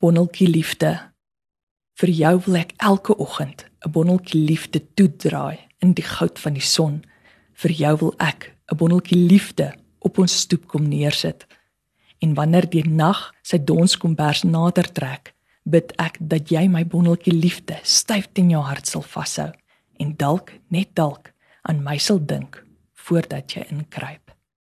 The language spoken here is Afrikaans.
Bonneltjie liefde. Vir jou wil ek elke oggend 'n bonneltjie liefde toedraai in die goud van die son. Vir jou wil ek 'n bonneltjie liefde op ons stoep kom neersit. En wanneer die nag sy donskombers nader trek, bid ek dat jy my bonneltjie liefde styf teen jou hart sal vashou en dalk net dalk aan my sal dink voordat jy inkruip.